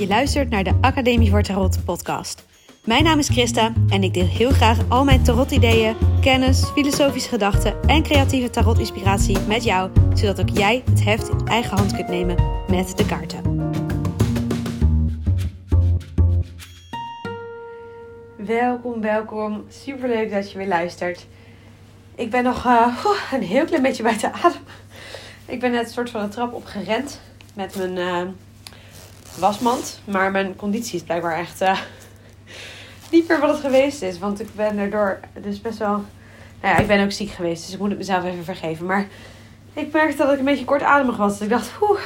Je luistert naar de Academie voor Tarot podcast. Mijn naam is Christa en ik deel heel graag al mijn tarot-ideeën, kennis, filosofische gedachten en creatieve tarot-inspiratie met jou, zodat ook jij het heft in eigen hand kunt nemen met de kaarten. Welkom, welkom. Superleuk dat je weer luistert. Ik ben nog uh, een heel klein beetje buiten adem. Ik ben net een soort van de trap opgerend met mijn uh, wasmand. Maar mijn conditie is blijkbaar echt uh, niet meer wat het geweest is. Want ik ben erdoor dus best wel... Nou ja, ik ben ook ziek geweest. Dus ik moet het mezelf even vergeven. Maar ik merkte dat ik een beetje kortademig was. Dus ik dacht, oeh,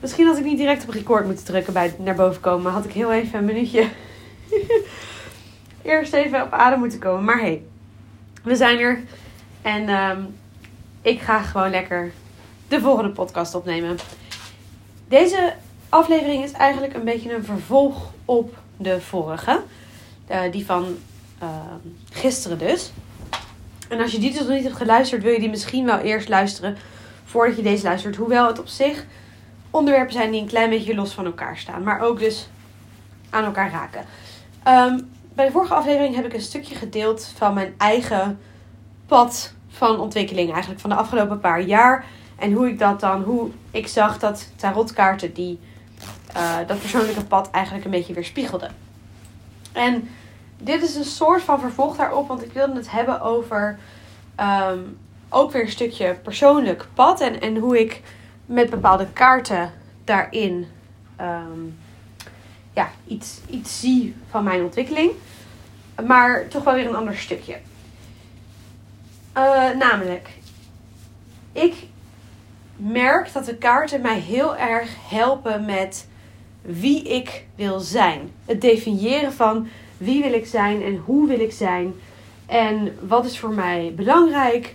misschien had ik niet direct op record moeten drukken bij naar boven komen. Had ik heel even een minuutje eerst even op adem moeten komen. Maar hey, we zijn er. En um, ik ga gewoon lekker de volgende podcast opnemen. Deze aflevering is eigenlijk een beetje een vervolg op de vorige. Uh, die van uh, gisteren dus. En als je die dus nog niet hebt geluisterd, wil je die misschien wel eerst luisteren voordat je deze luistert. Hoewel het op zich onderwerpen zijn die een klein beetje los van elkaar staan. Maar ook dus aan elkaar raken. Um, bij de vorige aflevering heb ik een stukje gedeeld van mijn eigen pad van ontwikkeling. Eigenlijk van de afgelopen paar jaar. En hoe ik dat dan, hoe ik zag dat tarotkaarten die uh, dat persoonlijke pad eigenlijk een beetje weerspiegelden. En dit is een soort van vervolg daarop, want ik wilde het hebben over um, ook weer een stukje persoonlijk pad. En, en hoe ik met bepaalde kaarten daarin um, ja, iets, iets zie van mijn ontwikkeling. Maar toch wel weer een ander stukje. Uh, namelijk, ik merk dat de kaarten mij heel erg helpen met wie ik wil zijn. Het definiëren van wie wil ik zijn en hoe wil ik zijn. En wat is voor mij belangrijk.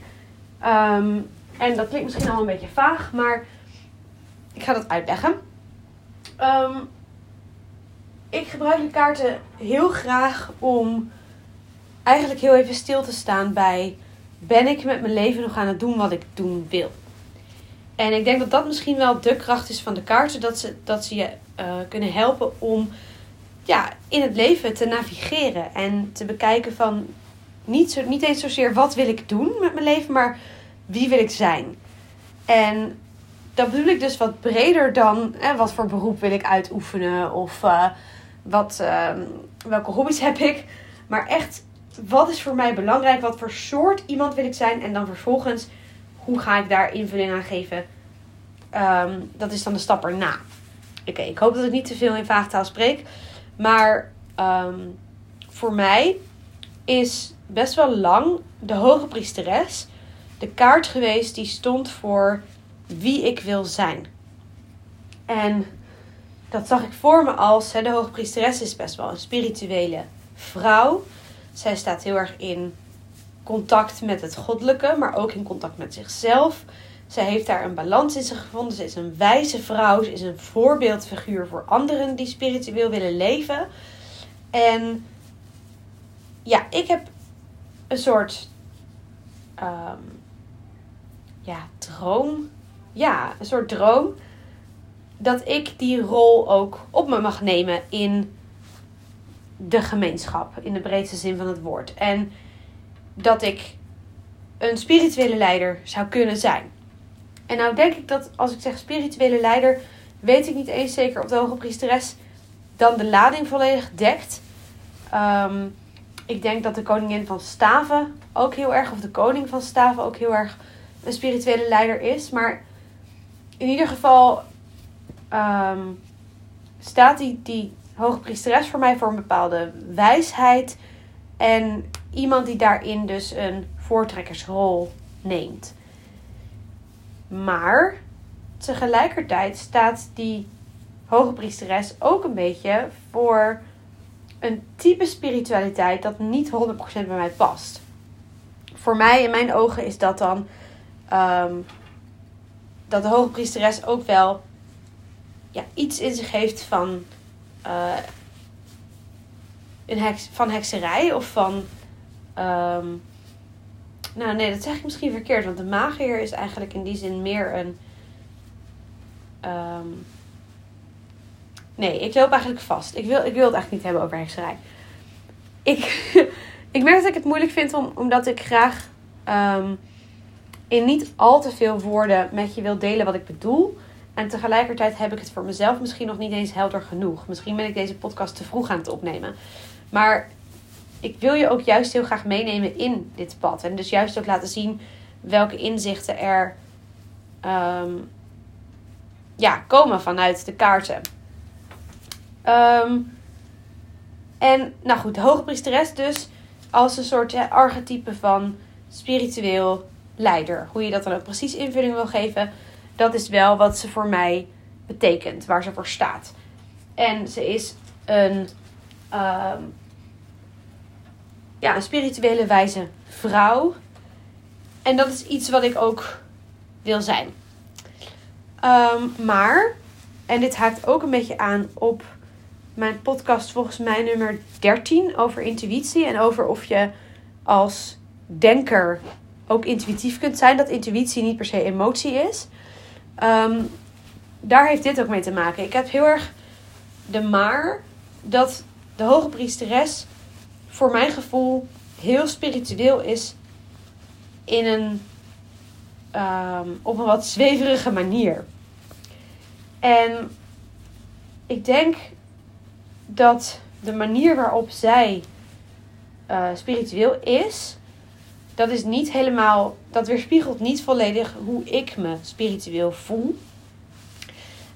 Um, en dat klinkt misschien allemaal een beetje vaag, maar ik ga dat uitleggen. Um, ik gebruik de kaarten heel graag om eigenlijk heel even stil te staan bij: ben ik met mijn leven nog aan het doen wat ik doen wil? En ik denk dat dat misschien wel de kracht is van de kaarten, dat ze, dat ze je uh, kunnen helpen om ja, in het leven te navigeren en te bekijken van niet, zo, niet eens zozeer wat wil ik doen met mijn leven, maar wie wil ik zijn. En dat bedoel ik dus wat breder dan hè, wat voor beroep wil ik uitoefenen of uh, wat, uh, welke hobby's heb ik. Maar echt, wat is voor mij belangrijk? Wat voor soort iemand wil ik zijn? En dan vervolgens, hoe ga ik daar invulling aan geven? Um, dat is dan de stap erna. Oké, ik hoop dat ik niet te veel in vaagtaal spreek. Maar um, voor mij is best wel lang de hoge priesteres de kaart geweest die stond voor wie ik wil zijn. En dat zag ik voor me als, de hoogpriesteres is best wel een spirituele vrouw. Zij staat heel erg in contact met het goddelijke, maar ook in contact met zichzelf. Zij heeft daar een balans in zich gevonden. Ze is een wijze vrouw. Ze is een voorbeeldfiguur voor anderen die spiritueel willen leven. En ja, ik heb een soort um, ja, droom. Ja, een soort droom dat ik die rol ook op me mag nemen in de gemeenschap, in de breedste zin van het woord. En dat ik een spirituele leider zou kunnen zijn. En nou denk ik dat als ik zeg spirituele leider, weet ik niet eens zeker of de hoge priesteres dan de lading volledig dekt. Um, ik denk dat de koningin van Staven ook heel erg, of de koning van Staven ook heel erg een spirituele leider is. Maar in ieder geval um, staat die, die hoge priesteres voor mij voor een bepaalde wijsheid. En iemand die daarin dus een voortrekkersrol neemt. Maar tegelijkertijd staat die hoge priesteres ook een beetje voor een type spiritualiteit dat niet 100% bij mij past. Voor mij, in mijn ogen, is dat dan um, dat de hoge priesteres ook wel ja, iets in zich heeft van, uh, een heks, van hekserij of van. Um, nou, nee, dat zeg ik misschien verkeerd, want de magier is eigenlijk in die zin meer een. Um, Nee, ik loop eigenlijk vast. Ik wil, ik wil het eigenlijk niet hebben over hekserij. Ik, ik merk dat ik het moeilijk vind om, omdat ik graag ehm, in niet al te veel woorden met je wil delen wat ik bedoel. En tegelijkertijd heb ik het voor mezelf misschien nog niet eens helder genoeg. Misschien ben ik deze podcast te vroeg aan het opnemen. Maar ik wil je ook juist heel graag meenemen in dit pad. En dus juist ook laten zien welke inzichten er ehm, ja, komen vanuit de kaarten. Ehm, en nou goed, de hoge priesteres dus als een soort archetype van spiritueel leider. Hoe je dat dan ook precies invulling wil geven, dat is wel wat ze voor mij betekent, waar ze voor staat. En ze is een, ehm, ja, een spirituele wijze vrouw. En dat is iets wat ik ook wil zijn. Ehm, maar, en dit haakt ook een beetje aan op mijn podcast, volgens mij nummer 13, over intuïtie. En over of je als denker ook intuïtief kunt zijn. Dat intuïtie niet per se emotie is. Ehm, daar heeft dit ook mee te maken. Ik heb heel erg de maar dat de hoge priesteres voor mijn gevoel heel spiritueel is in een ehm, op een wat zweverige manier. En ik denk dat de manier waarop zij uh, spiritueel is, dat is niet helemaal, dat weerspiegelt niet volledig hoe ik me spiritueel voel.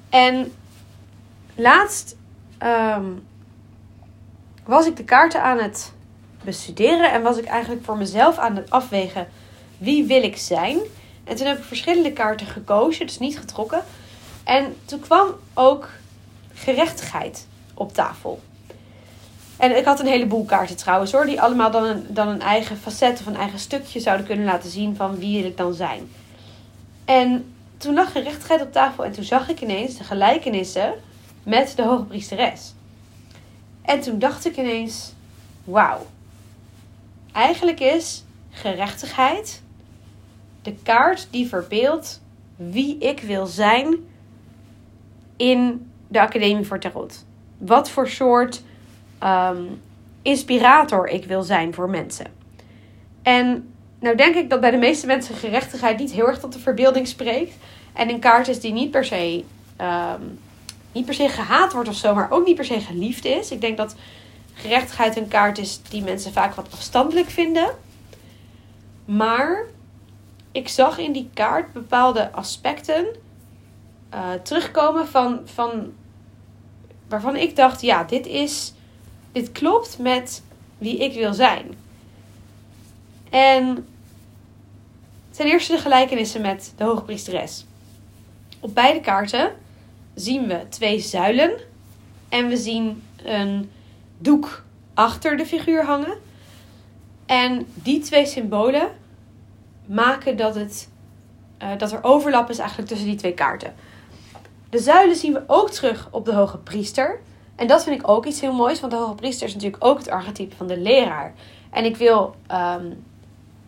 En laatst um, was ik de kaarten aan het bestuderen en was ik eigenlijk voor mezelf aan het afwegen wie wil ik zijn. En toen heb ik verschillende kaarten gekozen, dus niet getrokken. En toen kwam ook gerechtigheid op tafel. En ik had een heleboel kaarten trouwens hoor, die allemaal dan een, dan een eigen facet of een eigen stukje zouden kunnen laten zien van wie wil ik dan zijn. En toen lag gerechtigheid op tafel en toen zag ik ineens de gelijkenissen met de hoge priesteres. En toen dacht ik ineens, wauw. Eigenlijk is gerechtigheid de kaart die verbeeldt wie ik wil zijn in de Academie voor Tarot. Wat voor soort ehm, inspirator ik wil zijn voor mensen. En nou denk ik dat bij de meeste mensen gerechtigheid niet heel erg tot de verbeelding spreekt. En een kaart is die niet per se, ehm, niet per se gehaat wordt of zo, maar ook niet per se geliefd is. Ik denk dat gerechtigheid een kaart is die mensen vaak wat afstandelijk vinden. Maar ik zag in die kaart bepaalde aspecten uh, terugkomen van, van waarvan ik dacht, ja, dit is, dit klopt met wie ik wil zijn. En ten eerste de gelijkenissen met de hoogpriesteres. Op beide kaarten zien we twee zuilen en we zien een doek achter de figuur hangen. En die twee symbolen maken dat, het, uh, dat er overlap is eigenlijk tussen die twee kaarten. De zuilen zien we ook terug op de hoge priester. En dat vind ik ook iets heel moois, want de hoge priester is natuurlijk ook het archetype van de leraar. En ik wil um,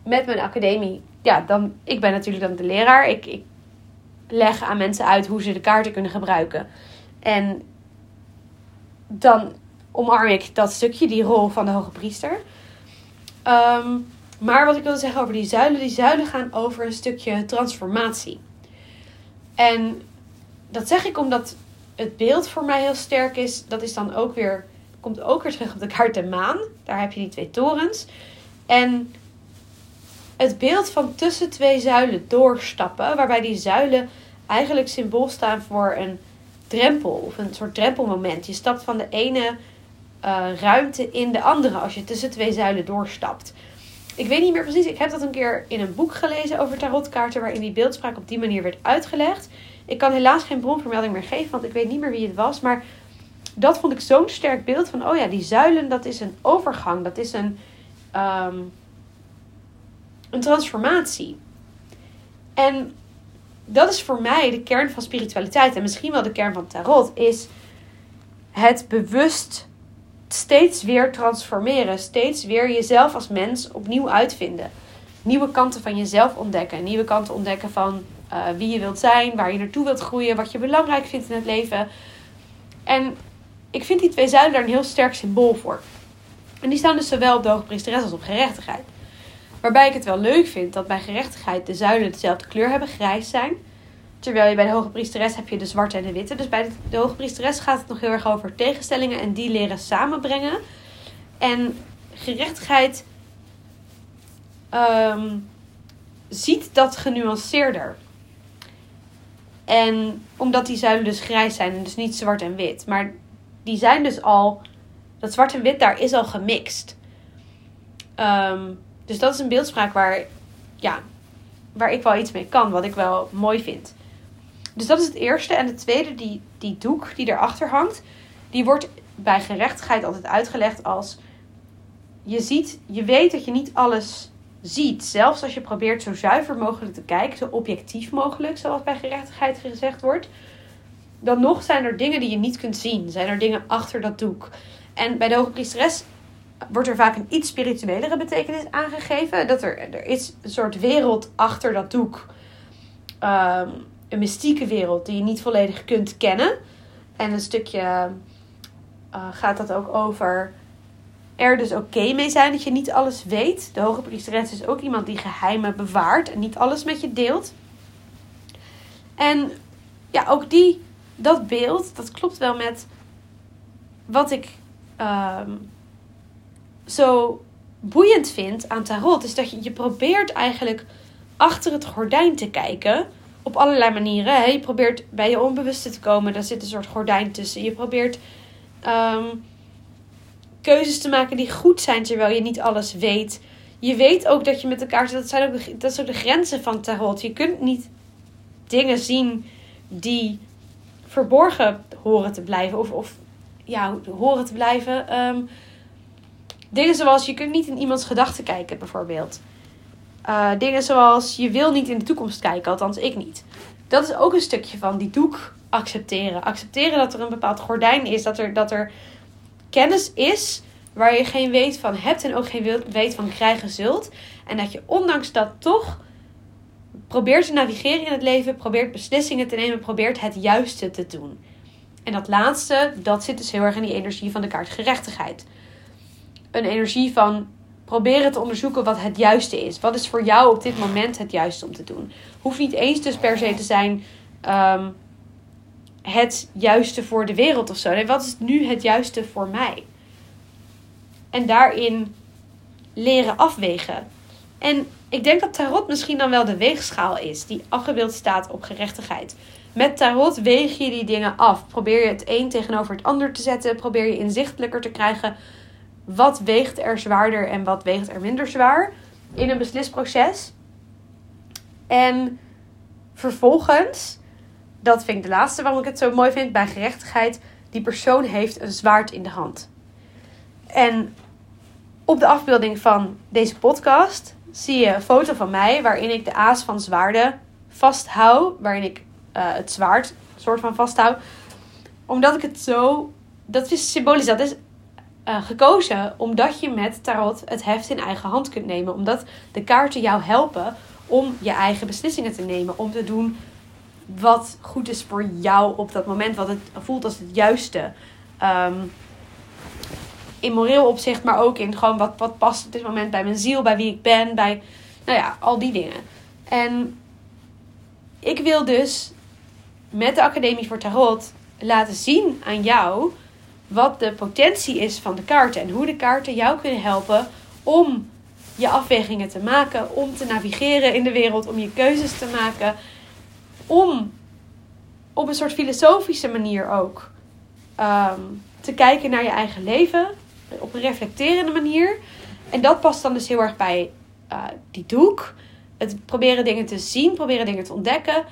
met mijn academie, ja, dan, ik ben natuurlijk dan de leraar. Ik leg aan mensen uit hoe ze de kaarten kunnen gebruiken. En dan omarm ik dat stukje, die rol van de hoge priester. Um, maar wat ik wilde zeggen over die zuilen, die zuilen gaan over een stukje transformatie. En dat zeg ik omdat het beeld voor mij heel sterk is. Dat is dan ook weer, komt ook weer terug op de kaart de maan. Daar heb je die twee torens. En het beeld van tussen twee zuilen doorstappen, waarbij die zuilen eigenlijk symbool staan voor een drempel of een soort drempelmoment. Je stapt van de ene uh, ruimte in de andere als je tussen twee zuilen doorstapt. Ik weet niet meer precies. Ik heb dat een keer in een boek gelezen over tarotkaarten waarin die beeldspraak op die manier werd uitgelegd. Ik kan helaas geen bronvermelding meer geven, want ik weet niet meer wie het was. Maar dat vond ik zo'n sterk beeld van, oh ja, die zuilen, dat is een overgang. Dat is een, um, een transformatie. En dat is voor mij de kern van spiritualiteit. En misschien wel de kern van tarot. Is het bewust steeds weer transformeren. Steeds weer jezelf als mens opnieuw uitvinden. Nieuwe kanten van jezelf ontdekken. Nieuwe kanten ontdekken van uh, wie je wilt zijn, waar je naartoe wilt groeien, wat je belangrijk vindt in het leven. En ik vind die twee zuilen daar een heel sterk symbool voor. En die staan dus zowel op de priesteres als op gerechtigheid. Waarbij ik het wel leuk vind dat bij gerechtigheid de zuilen dezelfde kleur hebben, grijs zijn. Terwijl je bij de hoge priesteres heb je de zwarte en de witte. Dus bij de, hoge priesteres gaat het nog heel erg over tegenstellingen en die leren samenbrengen. En gerechtigheid ehm, ziet dat genuanceerder. En omdat die zuilen dus grijs zijn en dus niet zwart en wit. Maar die zijn dus al. Dat zwart en wit daar is al gemixt. Ehm, dus dat is een beeldspraak waar, ja, waar ik wel iets mee kan, wat ik wel mooi vind. Dus dat is het eerste. En het tweede, die, die doek die erachter hangt, die wordt bij gerechtigheid altijd uitgelegd als je ziet, je weet dat je niet alles ziet. Zelfs als je probeert zo zuiver mogelijk te kijken, zo objectief mogelijk, zoals bij gerechtigheid gezegd wordt. Dan nog zijn er dingen die je niet kunt zien. Zijn er dingen achter dat doek. En bij de hoge priesteres wordt er vaak een iets spirituelere betekenis aangegeven. Dat er, er is een soort wereld achter dat doek. Um, een mystieke wereld die je niet volledig kunt kennen. En een stukje uh, gaat dat ook over er dus oké mee zijn dat je niet alles weet. De hoge priesteres is ook iemand die geheimen bewaart en niet alles met je deelt. En ja, ook die, dat beeld, dat klopt wel met wat ik um, zo boeiend vind aan tarot. Is dat je, je probeert eigenlijk achter het gordijn te kijken op allerlei manieren. Je probeert bij je onbewuste te komen. Daar zit een soort gordijn tussen. Je probeert um, keuzes te maken die goed zijn terwijl je niet alles weet. Je weet ook dat je met elkaar. Dat, zijn ook dat zijn ook de grenzen van tarot. Je kunt niet dingen zien die verborgen horen te blijven. Of, of ja, horen te blijven. Um, dingen zoals je kunt niet in iemands gedachten kijken, bijvoorbeeld. Uh, dingen zoals je wil niet in de toekomst kijken, althans ik niet. Dat is ook een stukje van die doek accepteren. Accepteren dat er een bepaald gordijn is, dat er, dat er kennis is waar je geen weet van hebt en ook geen weet van krijgen zult. En dat je ondanks dat toch probeert te navigeren in het leven, probeert beslissingen te nemen, probeert het juiste te doen. En dat laatste, dat zit dus heel erg in die energie van de kaart gerechtigheid. Een energie van proberen te onderzoeken wat het juiste is. Wat is voor jou op dit moment het juiste om te doen? Hoeft niet eens dus per se te zijn um, het juiste voor de wereld of zo. Nee, wat is nu het juiste voor mij? En daarin leren afwegen. En ik denk dat tarot misschien dan wel de weegschaal is die afgebeeld staat op gerechtigheid. Met tarot weeg je die dingen af. Probeer je het een tegenover het ander te zetten. Probeer je inzichtelijker te krijgen wat weegt er zwaarder en wat weegt er minder zwaar in een beslisproces. En vervolgens, dat vind ik de laatste waarom ik het zo mooi vind bij gerechtigheid, die persoon heeft een zwaard in de hand. En op de afbeelding van deze podcast zie je een foto van mij waarin ik de aas van zwaarden vasthoud, waarin ik uh, het zwaard soort van vasthoud, omdat ik het zo, dat is symbolisch, dat is uh, gekozen omdat je met tarot het heft in eigen hand kunt nemen. Omdat de kaarten jou helpen om je eigen beslissingen te nemen. Om te doen wat goed is voor jou op dat moment. Wat het voelt als het juiste. Um, in moreel opzicht, maar ook in gewoon wat, wat past op dit moment bij mijn ziel, bij wie ik ben, bij nou ja, al die dingen. En ik wil dus met de Academie voor Tarot laten zien aan jou wat de potentie is van de kaarten en hoe de kaarten jou kunnen helpen om je afwegingen te maken, om te navigeren in de wereld, om je keuzes te maken, om op een soort filosofische manier ook um, te kijken naar je eigen leven, op een reflecterende manier. En dat past dan dus heel erg bij uh, die doek. Het proberen dingen te zien, proberen dingen te ontdekken,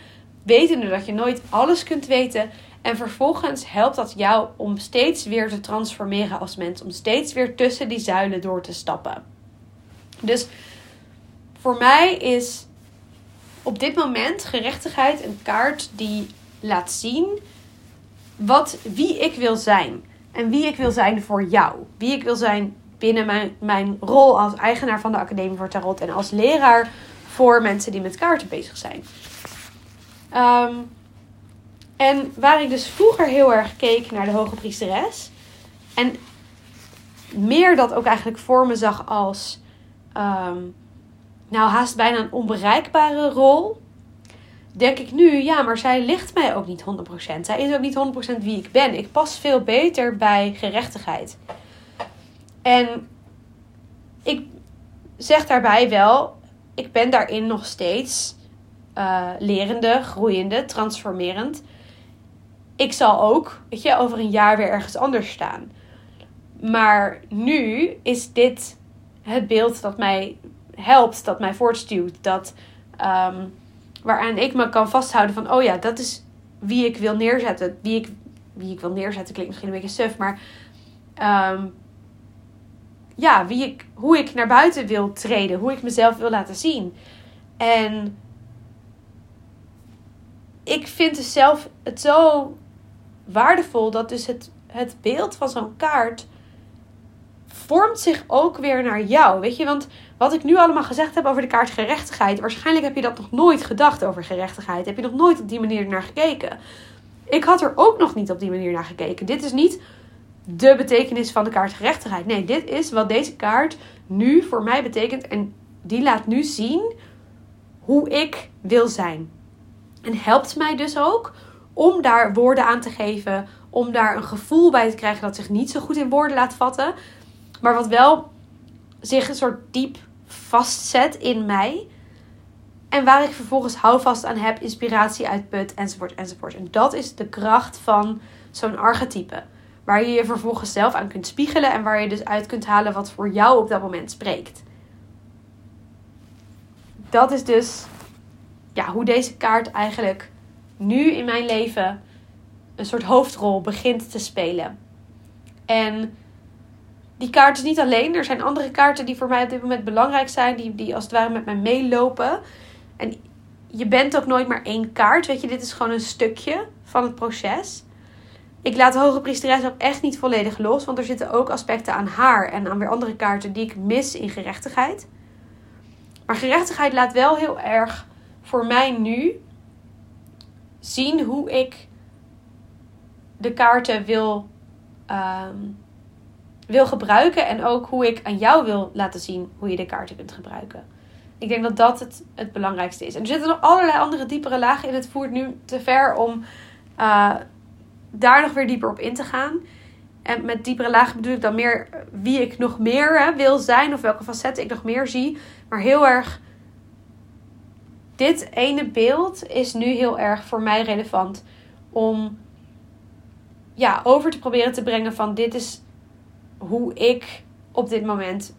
wetende dat je nooit alles kunt weten en vervolgens helpt dat jou om steeds weer te transformeren als mens. Om steeds weer tussen die zuilen door te stappen. Dus voor mij is op dit moment gerechtigheid een kaart die laat zien wat, wie ik wil zijn. En wie ik wil zijn voor jou. Wie ik wil zijn binnen mijn, mijn rol als eigenaar van de Academie voor Tarot. En als leraar voor mensen die met kaarten bezig zijn. Um, En waar ik dus vroeger heel erg keek naar de hoge priesteres. En meer dat ook eigenlijk voor me zag als... ehm, nou, haast bijna een onbereikbare rol. Denk ik nu, ja, maar zij ligt mij ook niet 100%. Zij is ook niet 100% wie ik ben. Ik pas veel beter bij gerechtigheid. En ik zeg daarbij wel, ik ben daarin nog steeds eh, lerende, groeiende, transformerend. Ik zal ook, weet je, over een jaar weer ergens anders staan. Maar nu is dit het beeld dat mij helpt, dat mij voortstuwt, dat ehm, waaraan ik me kan vasthouden van, oh ja, dat is wie ik wil neerzetten. Wie ik, wie ik wil neerzetten klinkt misschien een beetje suf, maar ehm, ja, wie ik, hoe ik naar buiten wil treden, hoe ik mezelf wil laten zien. En ik vind dus zelf het zo waardevol dat dus het, het beeld van zo'n kaart vormt zich ook weer naar jou. Weet je, want wat ik nu allemaal gezegd heb over de kaart gerechtigheid, waarschijnlijk heb je dat nog nooit gedacht over gerechtigheid. Heb je nog nooit op die manier naar gekeken. Ik had er ook nog niet op die manier naar gekeken. Dit is niet de betekenis van de kaart gerechtigheid. Nee, dit is wat deze kaart nu voor mij betekent. En die laat nu zien hoe ik wil zijn. En helpt mij dus ook om daar woorden aan te geven. Om daar een gevoel bij te krijgen dat zich niet zo goed in woorden laat vatten. Maar wat wel zich een soort diep vastzet in mij. En waar ik vervolgens houvast aan heb, inspiratie uitput, enzovoort, enzovoort. En dat is de kracht van zo'n archetype. Waar je je vervolgens zelf aan kunt spiegelen en waar je dus uit kunt halen wat voor jou op dat moment spreekt. Dat is dus ja, hoe deze kaart eigenlijk nu in mijn leven een soort hoofdrol begint te spelen. En die kaart is niet alleen. Er zijn andere kaarten die voor mij op dit moment belangrijk zijn. Die, die als het ware met mij meelopen. En je bent ook nooit maar één kaart. Weet je, dit is gewoon een stukje van het proces. Ik laat de hoge priesteres ook echt niet volledig los. Want er zitten ook aspecten aan haar en aan weer andere kaarten die ik mis in gerechtigheid. Maar gerechtigheid laat wel heel erg voor mij nu zien hoe ik de kaarten wil, ehm, wil gebruiken. En ook hoe ik aan jou wil laten zien hoe je de kaarten kunt gebruiken. Ik denk dat dat het, het belangrijkste is. En er zitten nog allerlei andere diepere lagen in. Het voert nu te ver om uh, daar nog weer dieper op in te gaan. En met diepere lagen bedoel ik dan meer wie ik nog meer hè, wil zijn. Of welke facetten ik nog meer zie. Maar heel erg dit ene beeld is nu heel erg voor mij relevant om ja, over te proberen te brengen van dit is hoe ik op dit moment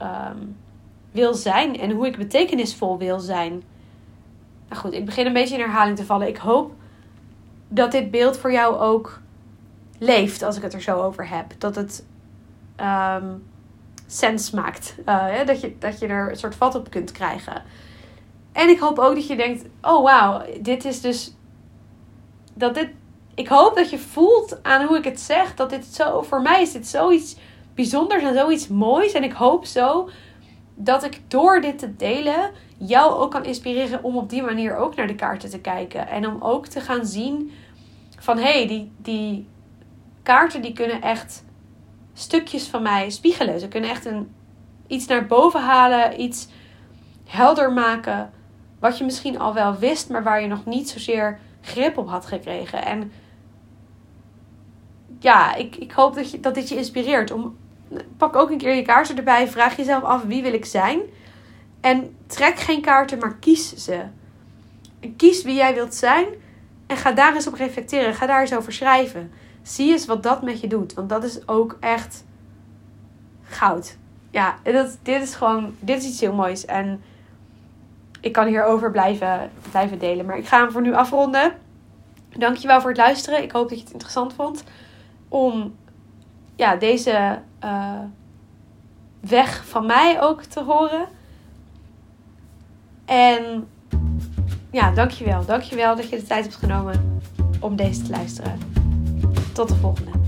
um, wil zijn en hoe ik betekenisvol wil zijn. Nou goed, ik begin een beetje in herhaling te vallen. Ik hoop dat dit beeld voor jou ook leeft als ik het er zo over heb. Dat het um, sens maakt. Uh, dat, je, dat je er een soort vat op kunt krijgen. En ik hoop ook dat je denkt: oh wauw, dit is dus. Dat dit. Ik hoop dat je voelt aan hoe ik het zeg. Dat dit zo. Voor mij is dit zoiets bijzonders en zoiets moois. En ik hoop zo dat ik door dit te delen. jou ook kan inspireren om op die manier ook naar de kaarten te kijken. En om ook te gaan zien: van hé, hey, die, die kaarten die kunnen echt stukjes van mij spiegelen. Ze kunnen echt een, iets naar boven halen, iets helder maken wat je misschien al wel wist, maar waar je nog niet zozeer grip op had gekregen. En ja, ik, ik hoop dat, je, dat dit je inspireert. Om, pak ook een keer je kaarten erbij. Vraag jezelf af wie wil ik zijn. En trek geen kaarten, maar kies ze. Kies wie jij wilt zijn. En ga daar eens op reflecteren. Ga daar eens over schrijven. Zie eens wat dat met je doet. Want dat is ook echt goud. Ja, dat, dit is gewoon. Dit is iets heel moois. En ik kan hierover blijven, blijven delen. Maar ik ga hem voor nu afronden. Dankjewel voor het luisteren. Ik hoop dat je het interessant vond om ja, deze uh, weg van mij ook te horen. En ja, dankjewel. Dankjewel dat je de tijd hebt genomen om deze te luisteren. Tot de volgende.